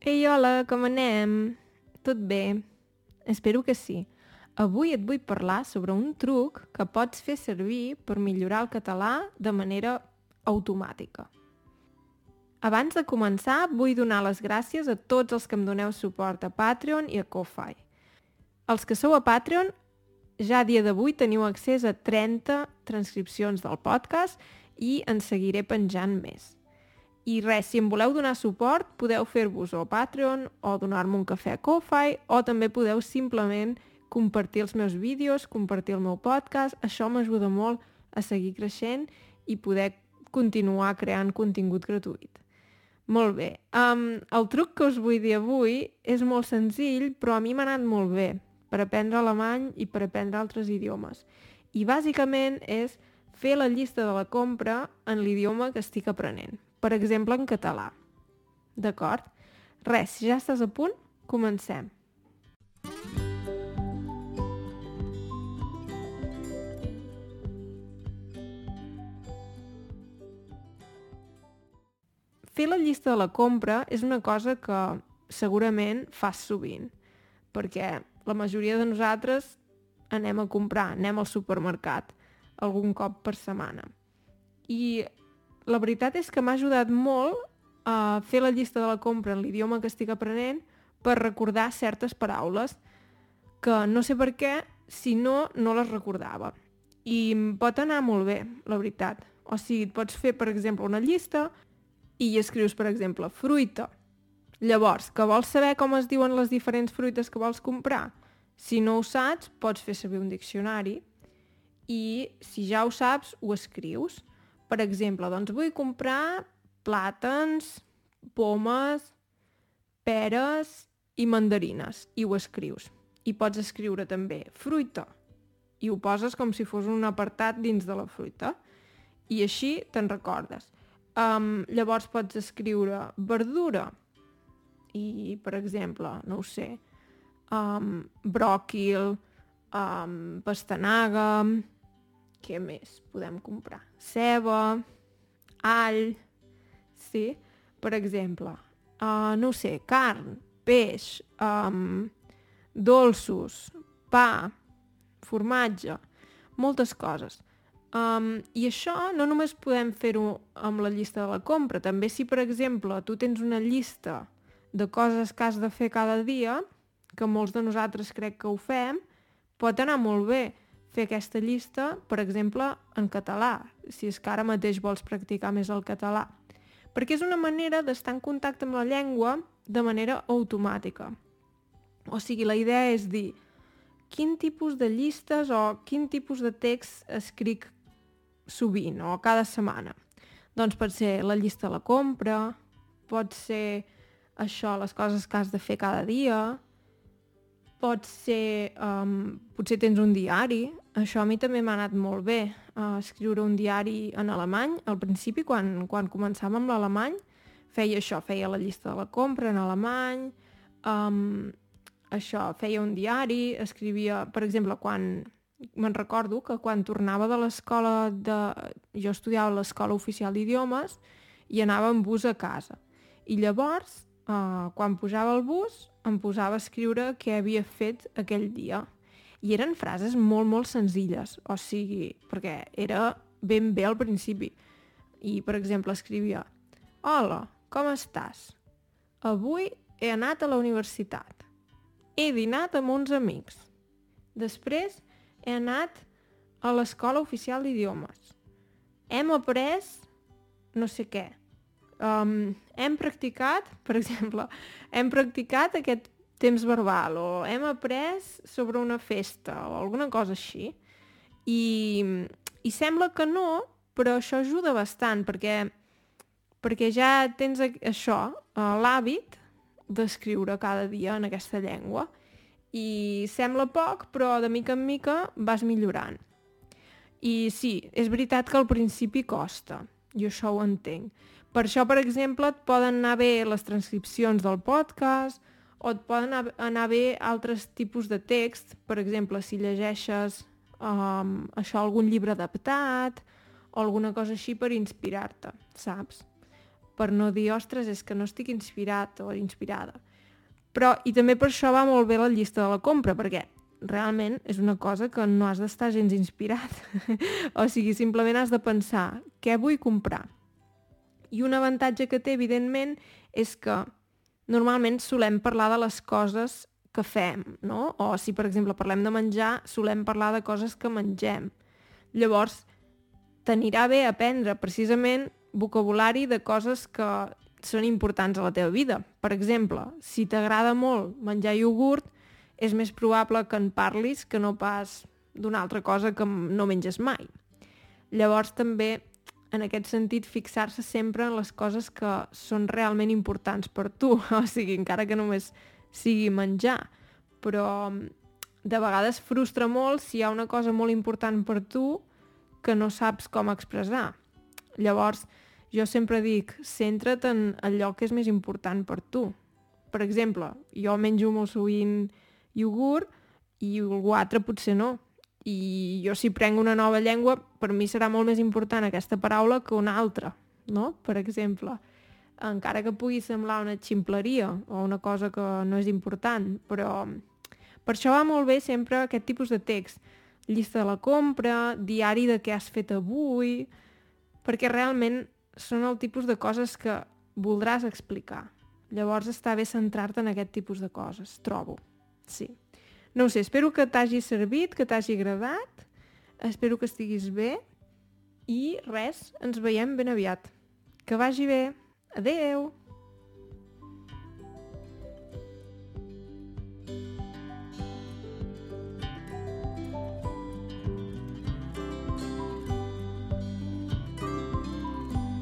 Ei, hola, com anem? Tot bé? Espero que sí. Avui et vull parlar sobre un truc que pots fer servir per millorar el català de manera automàtica. Abans de començar, vull donar les gràcies a tots els que em doneu suport a Patreon i a Ko-Fi. Els que sou a Patreon, ja a dia d'avui teniu accés a 30 transcripcions del podcast i en seguiré penjant més. I res, si em voleu donar suport, podeu fer-vos o Patreon o donar-me un cafè a Ko-Fi o també podeu simplement compartir els meus vídeos, compartir el meu podcast. Això m'ajuda molt a seguir creixent i poder continuar creant contingut gratuït. Molt bé. Um, el truc que us vull dir avui és molt senzill, però a mi m'ha anat molt bé per aprendre alemany i per aprendre altres idiomes. I bàsicament és fer la llista de la compra en l'idioma que estic aprenent per exemple en català. D'acord? Res, si ja estàs a punt, comencem. Fer la llista de la compra és una cosa que segurament fas sovint, perquè la majoria de nosaltres anem a comprar, anem al supermercat algun cop per setmana. I la veritat és que m'ha ajudat molt a fer la llista de la compra en l'idioma que estic aprenent per recordar certes paraules que no sé per què, si no, no les recordava. I pot anar molt bé, la veritat. O sigui, et pots fer, per exemple, una llista i hi escrius, per exemple, fruita. Llavors, que vols saber com es diuen les diferents fruites que vols comprar? Si no ho saps, pots fer servir un diccionari i si ja ho saps, ho escrius. Per exemple, doncs vull comprar plàtans, pomes, peres i mandarines. I ho escrius. I pots escriure també fruita. I ho poses com si fos un apartat dins de la fruita. I així te'n recordes. Um, llavors pots escriure verdura. I, per exemple, no ho sé, um, bròquil, um, pastanaga, què més podem comprar? Ceba, all, sí? Per exemple, uh, no sé, carn, peix, um, dolços, pa, formatge, moltes coses. Um, I això no només podem fer-ho amb la llista de la compra, també si, per exemple, tu tens una llista de coses que has de fer cada dia, que molts de nosaltres crec que ho fem, pot anar molt bé fer aquesta llista, per exemple, en català, si és que ara mateix vols practicar més el català. Perquè és una manera d'estar en contacte amb la llengua de manera automàtica. O sigui, la idea és dir quin tipus de llistes o quin tipus de text escric sovint o cada setmana. Doncs pot ser la llista de la compra, pot ser això, les coses que has de fer cada dia, pot ser, um, potser tens un diari, això a mi també m'ha anat molt bé, uh, escriure un diari en alemany. Al principi, quan, quan començàvem amb l'alemany, feia això, feia la llista de la compra en alemany, um, això, feia un diari, escrivia, per exemple, quan me'n recordo que quan tornava de l'escola de... jo estudiava a l'escola oficial d'idiomes i anava en bus a casa. I llavors, uh, quan pujava al bus, em posava a escriure què havia fet aquell dia. I eren frases molt, molt senzilles, o sigui, perquè era ben bé al principi. I, per exemple, escrivia Hola, com estàs? Avui he anat a la universitat. He dinat amb uns amics. Després he anat a l'escola oficial d'idiomes. Hem après no sé què um, hem practicat, per exemple, hem practicat aquest temps verbal o hem après sobre una festa o alguna cosa així i, i sembla que no, però això ajuda bastant perquè, perquè ja tens això, uh, l'hàbit d'escriure cada dia en aquesta llengua i sembla poc, però de mica en mica vas millorant. I sí, és veritat que al principi costa, jo això ho entenc, per això, per exemple, et poden anar bé les transcripcions del podcast o et poden anar bé altres tipus de text, per exemple, si llegeixes um, això, algun llibre adaptat o alguna cosa així per inspirar-te, saps? per no dir, ostres, és que no estic inspirat o inspirada. Però, i també per això va molt bé la llista de la compra, perquè realment és una cosa que no has d'estar gens inspirat. o sigui, simplement has de pensar què vull comprar. I un avantatge que té, evidentment, és que normalment solem parlar de les coses que fem, no? O si, per exemple, parlem de menjar, solem parlar de coses que mengem. Llavors, t'anirà bé aprendre precisament vocabulari de coses que són importants a la teva vida. Per exemple, si t'agrada molt menjar iogurt, és més probable que en parlis que no pas d'una altra cosa que no menges mai. Llavors també, en aquest sentit, fixar-se sempre en les coses que són realment importants per tu, o sigui, encara que només sigui menjar, però de vegades frustra molt si hi ha una cosa molt important per tu que no saps com expressar. Llavors, jo sempre dic, centra't en allò que és més important per tu. Per exemple, jo menjo molt sovint iogurt i algú altre potser no. I jo si prenc una nova llengua, per mi serà molt més important aquesta paraula que una altra, no? Per exemple, encara que pugui semblar una ximpleria o una cosa que no és important, però per això va molt bé sempre aquest tipus de text. Llista de la compra, diari de què has fet avui, perquè realment són el tipus de coses que voldràs explicar. Llavors està bé centrar-te en aquest tipus de coses, trobo. Sí. No sé, espero que t'hagi servit, que t'hagi agradat, espero que estiguis bé i res, ens veiem ben aviat. Que vagi bé. Adeu!